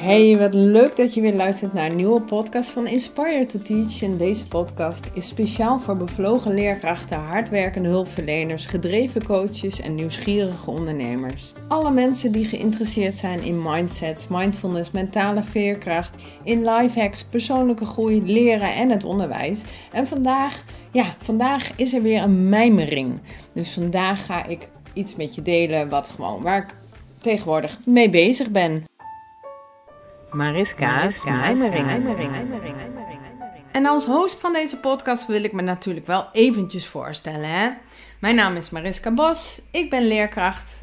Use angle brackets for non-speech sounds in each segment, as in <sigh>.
Hey, wat leuk dat je weer luistert naar een nieuwe podcast van Inspire to Teach. En deze podcast is speciaal voor bevlogen leerkrachten, hardwerkende hulpverleners, gedreven coaches en nieuwsgierige ondernemers. Alle mensen die geïnteresseerd zijn in mindsets, mindfulness, mentale veerkracht, in life hacks, persoonlijke groei, leren en het onderwijs. En vandaag, ja, vandaag is er weer een mijmering. Dus vandaag ga ik iets met je delen wat gewoon waar ik tegenwoordig mee bezig ben. Mariska's Mijmeringen. En als host van deze podcast wil ik me natuurlijk wel eventjes voorstellen. Hè? Mijn naam is Mariska Bos. Ik ben leerkracht,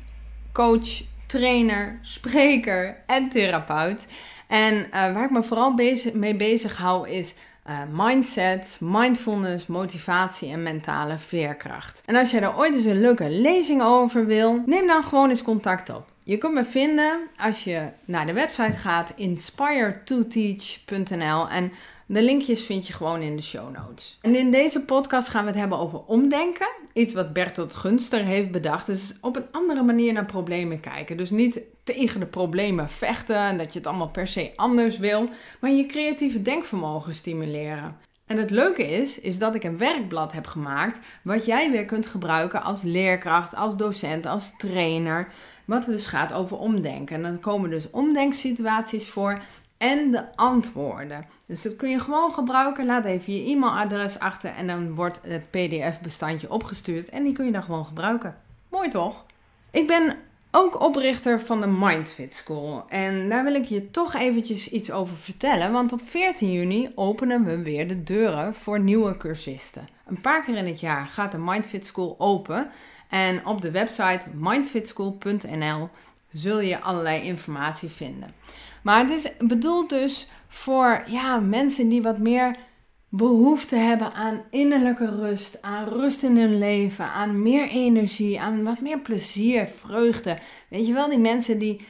coach, trainer, spreker en therapeut. En uh, waar ik me vooral bezig, mee bezig hou is uh, mindset, mindfulness, motivatie en mentale veerkracht. En als jij daar ooit eens een leuke lezing over wil, neem dan gewoon eens contact op. Je kunt me vinden als je naar de website gaat inspire2teach.nl en de linkjes vind je gewoon in de show notes. En in deze podcast gaan we het hebben over omdenken. Iets wat Bertolt Gunster heeft bedacht. Dus op een andere manier naar problemen kijken. Dus niet tegen de problemen vechten en dat je het allemaal per se anders wil, maar je creatieve denkvermogen stimuleren. En het leuke is, is dat ik een werkblad heb gemaakt wat jij weer kunt gebruiken als leerkracht, als docent, als trainer. Wat dus gaat over omdenken. En dan komen dus omdenksituaties voor en de antwoorden. Dus dat kun je gewoon gebruiken. Laat even je e-mailadres achter en dan wordt het PDF-bestandje opgestuurd. En die kun je dan gewoon gebruiken. Mooi toch? Ik ben ook oprichter van de Mindfit School. En daar wil ik je toch eventjes iets over vertellen. Want op 14 juni openen we weer de deuren voor nieuwe cursisten. Een paar keer in het jaar gaat de Mindfit School open. En op de website mindfitschool.nl zul je allerlei informatie vinden. Maar het is bedoeld dus voor ja, mensen die wat meer behoefte hebben aan innerlijke rust, aan rust in hun leven, aan meer energie, aan wat meer plezier, vreugde. Weet je wel, die mensen die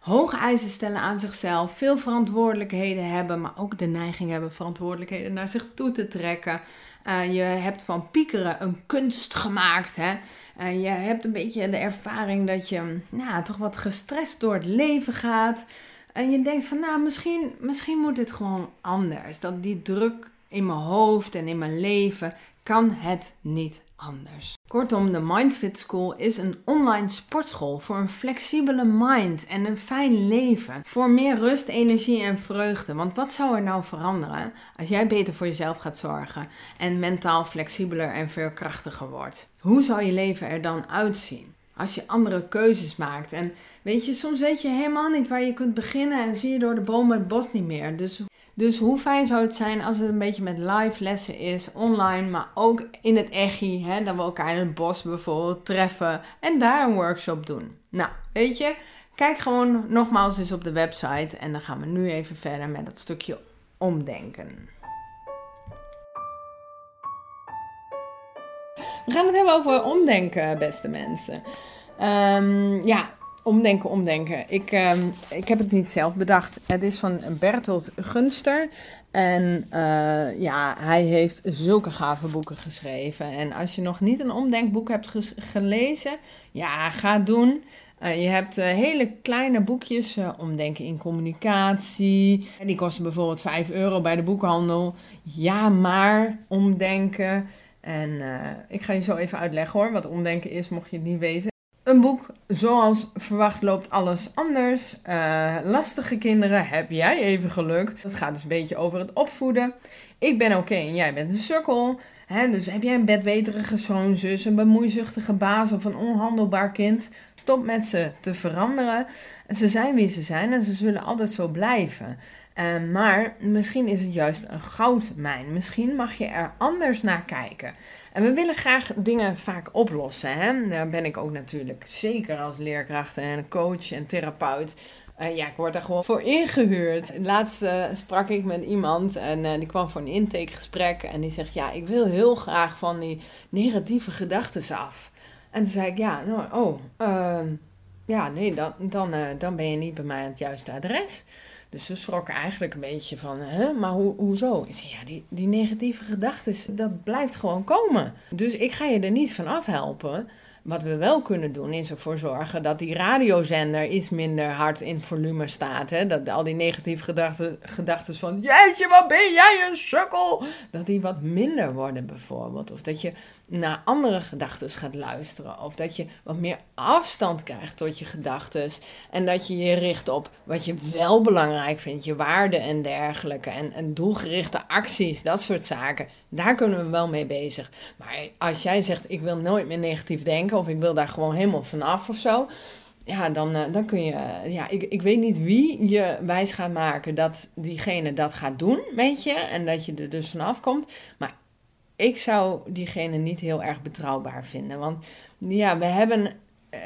hoge eisen stellen aan zichzelf, veel verantwoordelijkheden hebben, maar ook de neiging hebben verantwoordelijkheden naar zich toe te trekken. Uh, je hebt van piekeren een kunst gemaakt. Hè? Uh, je hebt een beetje de ervaring dat je nou, toch wat gestrest door het leven gaat. En je denkt van, nou, misschien, misschien moet dit gewoon anders. Dat die druk in mijn hoofd en in mijn leven kan het niet anders. Kortom, de Mindfit School is een online sportschool voor een flexibele mind en een fijn leven. Voor meer rust, energie en vreugde. Want wat zou er nou veranderen als jij beter voor jezelf gaat zorgen en mentaal flexibeler en veerkrachtiger wordt? Hoe zou je leven er dan uitzien? Als je andere keuzes maakt. En weet je, soms weet je helemaal niet waar je kunt beginnen en zie je door de bomen het bos niet meer. Dus dus hoe fijn zou het zijn als het een beetje met live lessen is, online, maar ook in het echi, hè, dat we elkaar in het bos bijvoorbeeld treffen en daar een workshop doen. Nou, weet je, kijk gewoon nogmaals eens op de website en dan gaan we nu even verder met dat stukje omdenken. We gaan het hebben over omdenken, beste mensen. Um, ja, Omdenken, omdenken. Ik, uh, ik heb het niet zelf bedacht. Het is van Bertolt Gunster. En uh, ja, hij heeft zulke gave boeken geschreven. En als je nog niet een omdenkboek hebt gelezen, ja, ga doen. Uh, je hebt uh, hele kleine boekjes, omdenken in communicatie. Die kosten bijvoorbeeld 5 euro bij de boekhandel. Ja, maar omdenken. En ik ga je zo even uitleggen hoor, wat omdenken is, mocht je het niet weten. Een boek zoals Verwacht loopt alles anders. Uh, lastige kinderen, heb jij even geluk. Dat gaat dus een beetje over het opvoeden. Ik ben oké en jij bent een sukkel. Dus heb jij een bedweterige schoonzus, een bemoeizuchtige baas of een onhandelbaar kind? Stop met ze te veranderen. Ze zijn wie ze zijn en ze zullen altijd zo blijven. Uh, maar misschien is het juist een goudmijn. Misschien mag je er anders naar kijken. En we willen graag dingen vaak oplossen. Hè? Daar ben ik ook natuurlijk zeker als leerkracht en coach en therapeut. Ja, ik word daar gewoon voor ingehuurd. Laatst uh, sprak ik met iemand en uh, die kwam voor een intakegesprek. En die zegt, ja, ik wil heel graag van die negatieve gedachten af. En toen zei ik, ja, nou, oh, ehm, ja, nee, dan, dan, dan ben je niet bij mij aan het juiste adres. Dus ze schrokken eigenlijk een beetje van, hè, maar ho hoezo? Ik ja, die, die negatieve gedachten, dat blijft gewoon komen. Dus ik ga je er niet van afhelpen. Wat we wel kunnen doen is ervoor zorgen dat die radiozender iets minder hard in volume staat. Hè? Dat al die negatieve gedachten, gedachten van jeetje, wat ben jij een sukkel, dat die wat minder worden bijvoorbeeld. Of dat je naar andere gedachten gaat luisteren. Of dat je wat meer afstand krijgt tot je gedachten. En dat je je richt op wat je wel belangrijk vindt, je waarden en dergelijke. En, doelgerichte acties, dat soort zaken. Daar kunnen we wel mee bezig. Maar als jij zegt, ik wil nooit meer negatief denken of ik wil daar gewoon helemaal vanaf of zo. Ja, dan, uh, dan kun je. ja, ik, ik weet niet wie je wijs gaat maken dat diegene dat gaat doen, weet je. En dat je er dus vanaf komt. Maar ik zou diegene niet heel erg betrouwbaar vinden. Want ja, we hebben.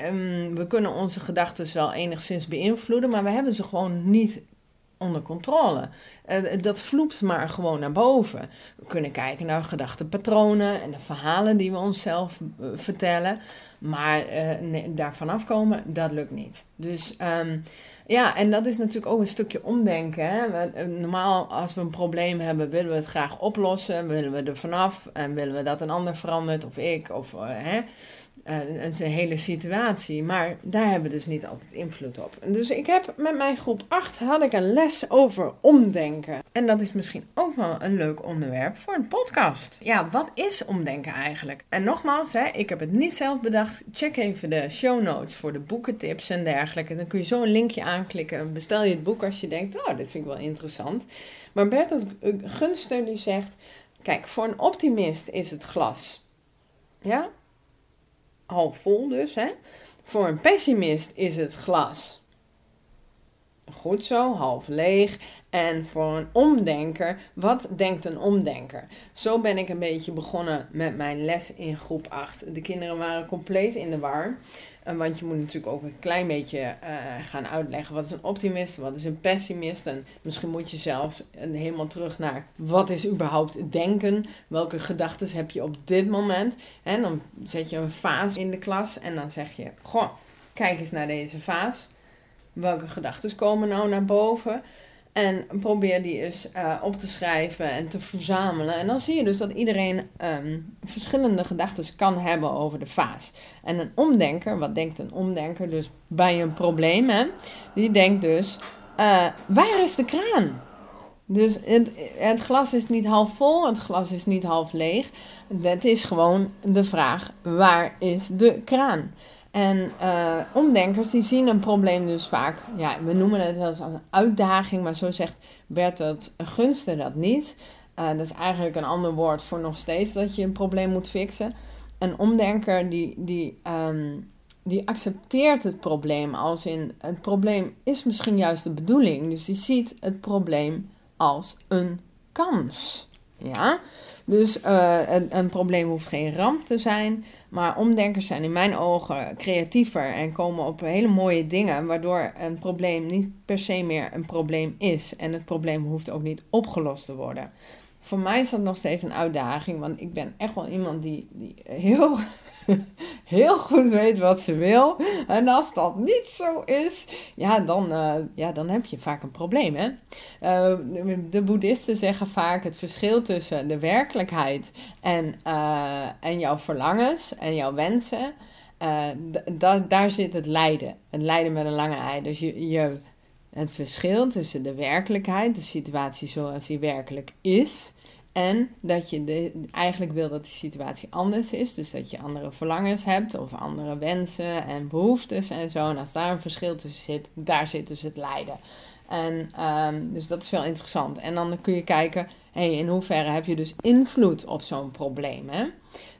Um, we kunnen onze gedachten wel enigszins beïnvloeden, maar we hebben ze gewoon niet onder controle. Uh, dat vloept maar gewoon naar boven. We kunnen kijken naar gedachtenpatronen en de verhalen die we onszelf uh, vertellen. Maar nee, daar vanaf komen, dat lukt niet. Dus um, ja, en dat is natuurlijk ook een stukje omdenken. Hè? Normaal, als we een probleem hebben, willen we het graag oplossen. Willen we er vanaf en willen we dat een ander verandert, of ik, of hè uh, een hele situatie. Maar daar hebben we dus niet altijd invloed op. Dus ik heb met mijn groep 8 had ik een les over omdenken. En dat is misschien ook wel een leuk onderwerp voor een podcast. Ja, wat is omdenken eigenlijk? En nogmaals, hè, ik heb het niet zelf bedacht. Check even de show notes voor de boekentips en dergelijke. Dan kun je zo een linkje aanklikken. Bestel je het boek als je denkt, oh, dit vind ik wel interessant. Maar Bertolt Gunster die zegt, kijk, voor een optimist is het glas. Ja, half vol dus. Hè? Voor een pessimist is het glas goed zo, half leeg. En voor een omdenker, wat denkt een omdenker? Zo ben ik een beetje begonnen met mijn les in groep 8. De kinderen waren compleet in de war. Eh, want je moet natuurlijk ook een klein beetje uh, gaan uitleggen wat is een optimist, wat is een pessimist. En misschien moet je zelfs helemaal terug naar wat is überhaupt denken. Welke gedachten heb je op dit moment? En dan zet je een vaas in de klas en dan zeg je: Goh, kijk eens naar deze vaas. Welke gedachten komen nou naar boven? En probeer die eens uh, op te schrijven en te verzamelen. En dan zie je dus dat iedereen um, verschillende gedachten kan hebben over de vaas. En een omdenker, wat denkt een omdenker dus bij een probleem? Hè? Die denkt dus, uh, waar is de kraan? Dus het, het glas is niet half vol, het glas is niet half leeg. Het is gewoon de vraag, waar is de kraan? En uh, omdenkers die zien een probleem dus vaak, ja, we noemen het wel eens een uitdaging, maar zo zegt Bertolt Gunster dat niet. Uh, dat is eigenlijk een ander woord voor nog steeds dat je een probleem moet fixen. Een omdenker die, die, um, die accepteert het probleem als in het probleem is misschien juist de bedoeling. Dus die ziet het probleem als een kans. Ja, dus uh, een, een probleem hoeft geen ramp te zijn. Maar omdenkers zijn in mijn ogen creatiever en komen op hele mooie dingen, waardoor een probleem niet per se meer een probleem is. En het probleem hoeft ook niet opgelost te worden. Voor mij is dat nog steeds een uitdaging, want ik ben echt wel iemand die, die heel <laughs> heel goed weet wat ze wil. En als dat niet zo is, ja, dan, uh, ja, dan heb je vaak een probleem. Hè? Uh, de boeddhisten zeggen vaak het verschil tussen de werkelijkheid en, uh, en jouw verlangens en jouw wensen. daar zit het lijden. Het lijden met een lange ei. Dus je, je, het verschil tussen de werkelijkheid, de situatie zoals die werkelijk is en dat je de, eigenlijk wil dat de situatie anders is. Dus dat je andere verlangens hebt of andere wensen en behoeftes en zo. En als daar een verschil tussen zit, daar zit dus het lijden. En um, dus dat is wel interessant. En dan kun je kijken, hey, in hoeverre heb je dus invloed op zo'n probleem? Hè?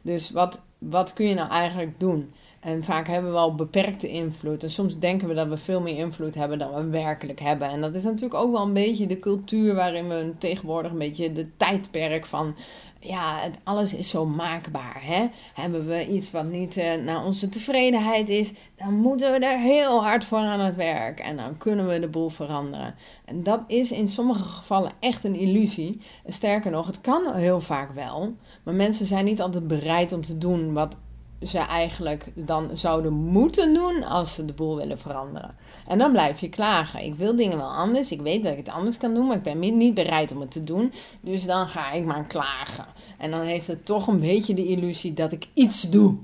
Dus wat, wat kun je nou eigenlijk doen? En vaak hebben we al beperkte invloed. En soms denken we dat we veel meer invloed hebben dan we werkelijk hebben. En dat is natuurlijk ook wel een beetje de cultuur waarin we tegenwoordig een beetje de tijdperk van. Ja, alles is zo maakbaar. Hè? Hebben we iets wat niet uh, naar onze tevredenheid is, dan moeten we er heel hard voor aan het werk. En dan kunnen we de boel veranderen. En dat is in sommige gevallen echt een illusie. Sterker nog, het kan heel vaak wel. Maar mensen zijn niet altijd bereid om te doen wat ze eigenlijk dan zouden moeten doen als ze de boel willen veranderen. En dan blijf je klagen. Ik wil dingen wel anders. Ik weet dat ik het anders kan doen, maar ik ben niet bereid om het te doen. Dus dan ga ik maar klagen. En dan heeft het toch een beetje de illusie dat ik iets doe.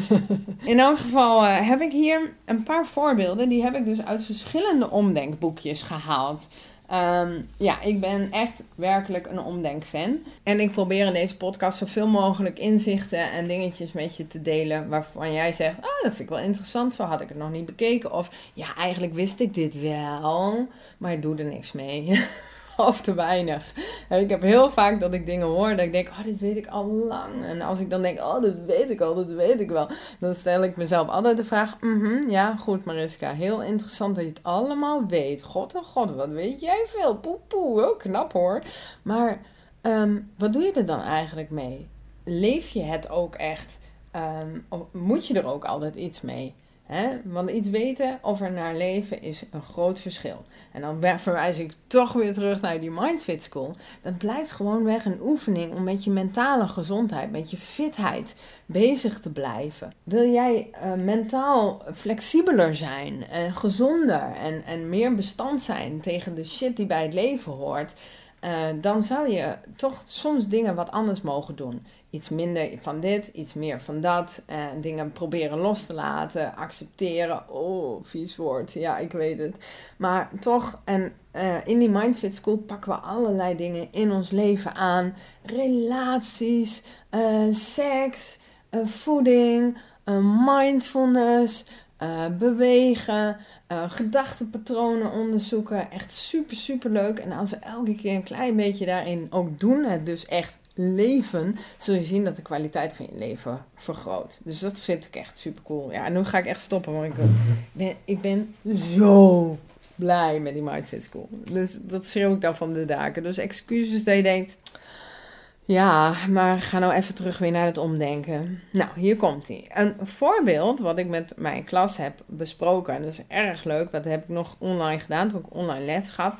<laughs> In elk geval uh, heb ik hier een paar voorbeelden. Die heb ik dus uit verschillende omdenkboekjes gehaald. Ehm, ja, ik ben echt werkelijk een omdenkfan. En ik probeer in deze podcast zoveel mogelijk inzichten en dingetjes met je te delen. Waarvan jij zegt: Ah, dat vind ik wel interessant. Zo had ik het nog niet bekeken. Of ja, eigenlijk wist ik dit wel, maar ik doe er niks mee. <laughs> <laughs> of te weinig. En ik heb heel vaak dat ik dingen hoor dat ik denk, oh, dit weet ik al lang. En als ik dan denk, oh, dat weet ik al, dat weet ik wel. Dan stel ik mezelf altijd de vraag, mm ja, goed Mariska, heel interessant dat je het allemaal weet. God oh god, wat weet jij veel. Poe poe, oh, knap hoor. Maar ehm, wat doe je er dan eigenlijk mee? Leef je het ook echt? Um, moet je er ook altijd iets mee? Want iets weten of er naar leven is een groot verschil. En dan verwijs ik toch weer terug naar die Mindfit School. Dat blijft gewoon weg een oefening om met je mentale gezondheid, met je fitheid bezig te blijven. Wil jij uh, mentaal flexibeler zijn en gezonder en, en meer bestand zijn tegen de shit die bij het leven hoort? Uh, dan zou je toch soms dingen wat anders mogen doen iets minder van dit, iets meer van dat. En dingen proberen los te laten, accepteren. Oh, vies woord. Ja, ik weet het. Maar toch, en uh, in die Mindfit School pakken we allerlei dingen in ons leven aan. Relaties, seks, voeding, mindfulness, uh, bewegen, uh, gedachtenpatronen onderzoeken. Echt super, super leuk. En als we elke keer een klein beetje daarin ook doen, het dus echt leven, zul je zien dat de kwaliteit van je leven vergroot. Dus dat vind ik echt super cool. Ja, nu ga ik echt stoppen, want ik ben, ik ben zo blij met die Mindfit School. Dus dat schreeuw ik dan van de daken. Dus excuses dat je denkt ja, maar ga nou even terug weer naar het omdenken. Nou, hier komt hij. Een voorbeeld wat ik met mijn klas heb besproken, en dat is erg leuk, dat heb ik nog online gedaan toen ik online les gaf,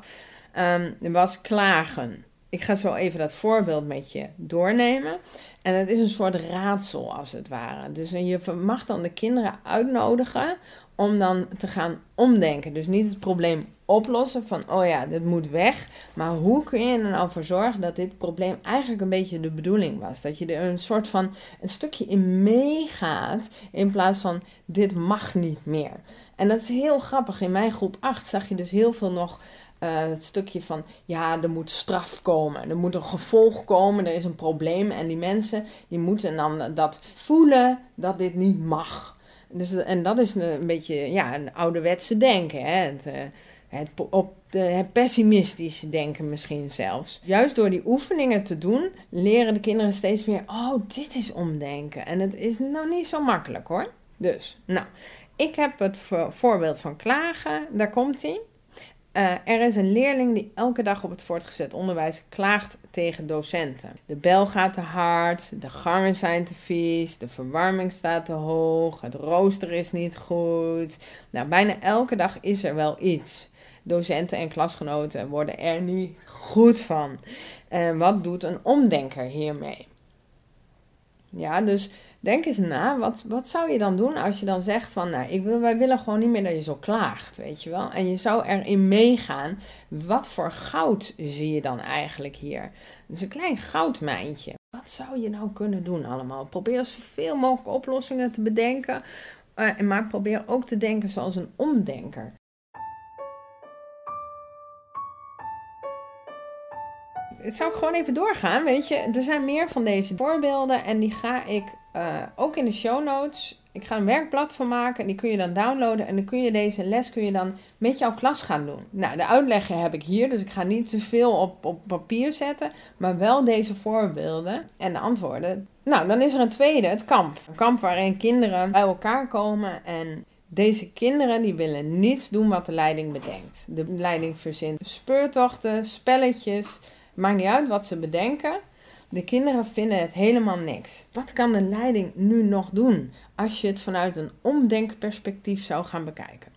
um, was klagen. Ik ga zo even dat voorbeeld met je doornemen. En het is een soort raadsel als het ware. Dus je mag dan de kinderen uitnodigen om dan te gaan omdenken. Dus niet het probleem oplossen van, oh ja, dit moet weg. Maar hoe kun je er nou voor zorgen dat dit probleem eigenlijk een beetje de bedoeling was? Dat je er een soort van een stukje in meegaat in plaats van, dit mag niet meer. En dat is heel grappig. In mijn groep 8 zag je dus heel veel nog uh, het stukje van, ja, er moet straf komen. Er moet een gevolg komen, er is een probleem. En die mensen, die moeten dan dat voelen dat dit niet mag. Dus, en dat is een, beetje ja, een ouderwetse denken. Hè? Het, uh, het, op het pessimistische denken misschien zelfs. Juist door die oefeningen te doen, leren de kinderen steeds meer... oh, dit is omdenken. En het is nou niet zo makkelijk hoor. Dus, nou, ik heb het voorbeeld van klagen. Daar komt hij. Uh, er is een leerling die elke dag op het voortgezet onderwijs klaagt tegen docenten. De bel gaat te hard, de gangen zijn te vies, de verwarming staat te hoog, het rooster is niet goed. Nou, bijna elke dag is er wel iets. Docenten en klasgenoten worden er niet goed van. En wat doet een omdenker hiermee? Ja, dus denk eens na, wat, wat zou je dan doen als je dan zegt van, nou, ik wil, wij willen gewoon niet meer dat je zo klaagt, weet je wel. En je zou erin meegaan, wat voor goud zie je dan eigenlijk hier? Is een klein goudmijntje. Wat zou je nou kunnen doen allemaal? Probeer zoveel mogelijk oplossingen te bedenken, uh, maar probeer ook te denken zoals een omdenker. Zou ik gewoon even doorgaan, weet je. Er zijn meer van deze voorbeelden en die ga ik uh, ook in de show notes. Ik ga een werkblad van maken en die kun je dan downloaden. En dan kun je deze les kun je dan met jouw klas gaan doen. Nou, de uitleggen heb ik hier, dus ik ga niet te veel op, op papier zetten. Maar wel deze voorbeelden en de antwoorden. Nou, dan is er een tweede, het kamp. Een kamp waarin kinderen bij elkaar komen en... Deze kinderen die willen niets doen wat de leiding bedenkt. De leiding verzint speurtochten, spelletjes, Maakt niet uit wat ze bedenken. De kinderen vinden het helemaal niks. Wat kan de leiding nu nog doen als je het vanuit een omdenkperspectief zou gaan bekijken?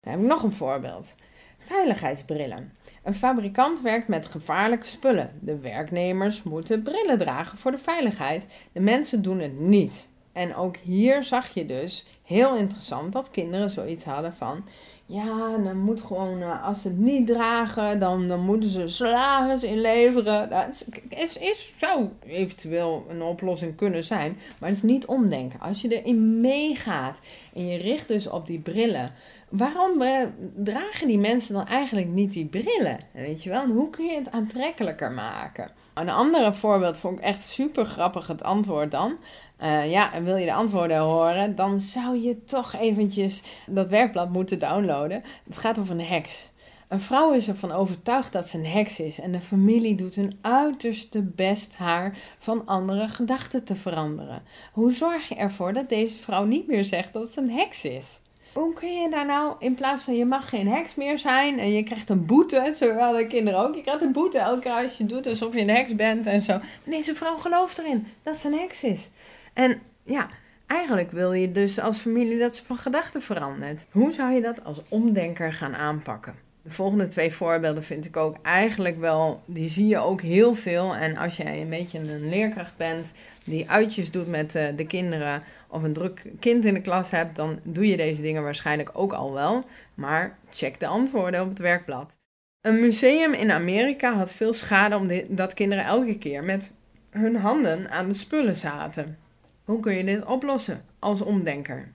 Dan heb ik nog een voorbeeld. Veiligheidsbrillen. Een fabrikant werkt met gevaarlijke spullen. De werknemers moeten brillen dragen voor de veiligheid. De mensen doen het niet. En ook hier zag je dus heel interessant dat kinderen zoiets hadden van. Ja, dan moet gewoon, eh, als ze het niet dragen, dan, dan moeten ze salaris inleveren. Dat is, is, zou eventueel een oplossing kunnen zijn, maar het is niet omdenken. Als je erin meegaat en je richt dus op die brillen, waarom eh, dragen die mensen dan eigenlijk niet die brillen? Weet je wel, en hoe kun je het aantrekkelijker maken? Een andere voorbeeld vond ik echt super grappig het antwoord dan. Uh, ja, en wil je de antwoorden horen, dan zou je toch eventjes dat werkblad moeten downloaden. Het gaat over een heks. Een vrouw is ervan overtuigd dat ze een heks is en de familie doet hun uiterste best haar van andere gedachten te veranderen. Hoe zorg je ervoor dat deze vrouw niet meer zegt dat ze een heks is? Hoe kun je daar nou, in plaats van je mag geen heks meer zijn en je krijgt een boete, zowel de kinderen ook, je krijgt een boete elke keer als je doet alsof je een heks bent en zo. Maar deze vrouw gelooft erin dat ze een heks is. En ja, eigenlijk wil je dus als familie dat ze van gedachten verandert. Hoe zou je dat als omdenker gaan aanpakken? De volgende twee voorbeelden vind ik ook eigenlijk wel, die zie je ook heel veel. En als jij een beetje een leerkracht bent die uitjes doet met eh, de kinderen of een druk kind in de klas hebt, dan doe je deze dingen waarschijnlijk ook al wel. Maar check de antwoorden op het werkblad. Een museum in Amerika had veel schade omdat kinderen elke keer met hun handen aan de spullen zaten. Hoe kun je dit oplossen als omdenker?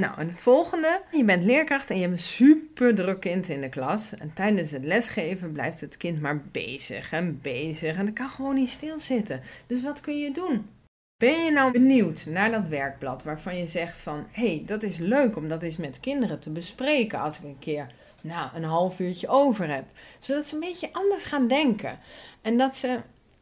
Nou, en het volgende. Je bent leerkracht en je hebt een super druk kind in de klas. En tijdens het lesgeven blijft het kind maar bezig en bezig. En dat kan gewoon niet stilzitten. Dus wat kun je doen? Ben je nou benieuwd naar dat werkblad waarvan je zegt van... hé, hey, dat is leuk om dat eens met kinderen te bespreken als ik een keer nou, een half uurtje over heb. Zodat ze een beetje anders gaan denken. En dat ze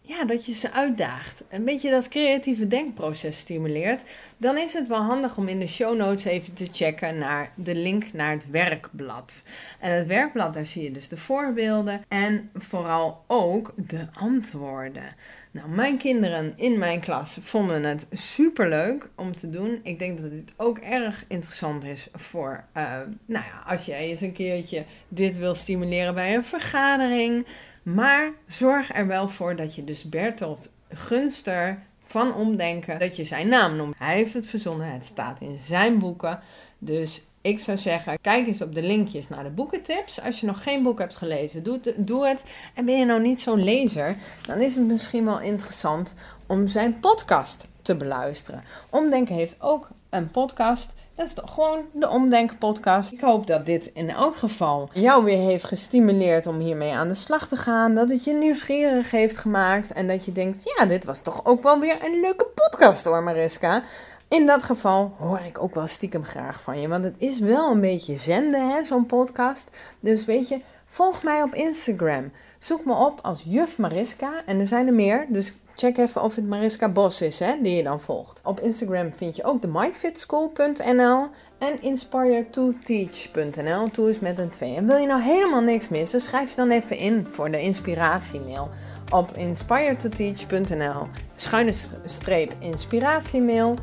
ja, dat je ze uitdaagt. Een beetje dat creatieve denkproces stimuleert. Dan is het wel handig om in de show notes even te checken naar de link naar het werkblad. En het werkblad, daar zie je dus de voorbeelden en vooral ook de antwoorden. Nou, mijn kinderen in mijn klas vonden het super leuk om te doen. Ik denk dat dit ook erg interessant is voor, uh, nou ja, als jij eens een keertje dit wil stimuleren bij een vergadering maar zorg er wel voor dat je dus Bertolt Gunster van Omdenken, dat je zijn naam noemt. Hij heeft het verzonnen, het staat in zijn boeken. Dus ik zou zeggen, kijk eens op de linkjes naar de boekentips. Als je nog geen boek hebt gelezen, doe het. Doe het. En ben je nou niet zo'n lezer, dan is het misschien wel interessant om zijn podcast te beluisteren. Omdenken heeft ook een podcast. Dat is toch gewoon de Omdenken podcast. Ik hoop dat dit in elk geval jou weer heeft gestimuleerd om hiermee aan de slag te gaan. Dat het je nieuwsgierig heeft gemaakt. En dat je denkt, ja, dit was toch ook wel weer een leuke podcast hoor Mariska. In dat geval hoor ik ook wel stiekem graag van je. Want het is wel een beetje zenden, hè, zo'n podcast. Dus weet je, volg mij op Instagram. Zoek me op als Juf Mariska. En er zijn er meer. Dus check even of het Mariska Bos is, hè, die je dan volgt. Op Instagram vind je ook de mindfitschool.nl en inspire2teach.nl. Toe is met een 2. En wil je nou helemaal niks missen, schrijf je dan even in voor de inspiratiemail op inspire2teach.nl. Schuine streep inspiratiemail.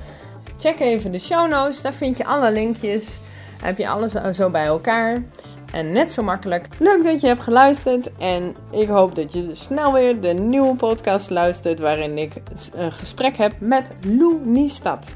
Check even de show notes, daar vind je alle linkjes. Heb je alles zo bij elkaar. En net zo makkelijk. Leuk dat je hebt geluisterd. En ik hoop dat je snel weer de nieuwe podcast luistert. Waarin ik een gesprek heb met Lou Niestad.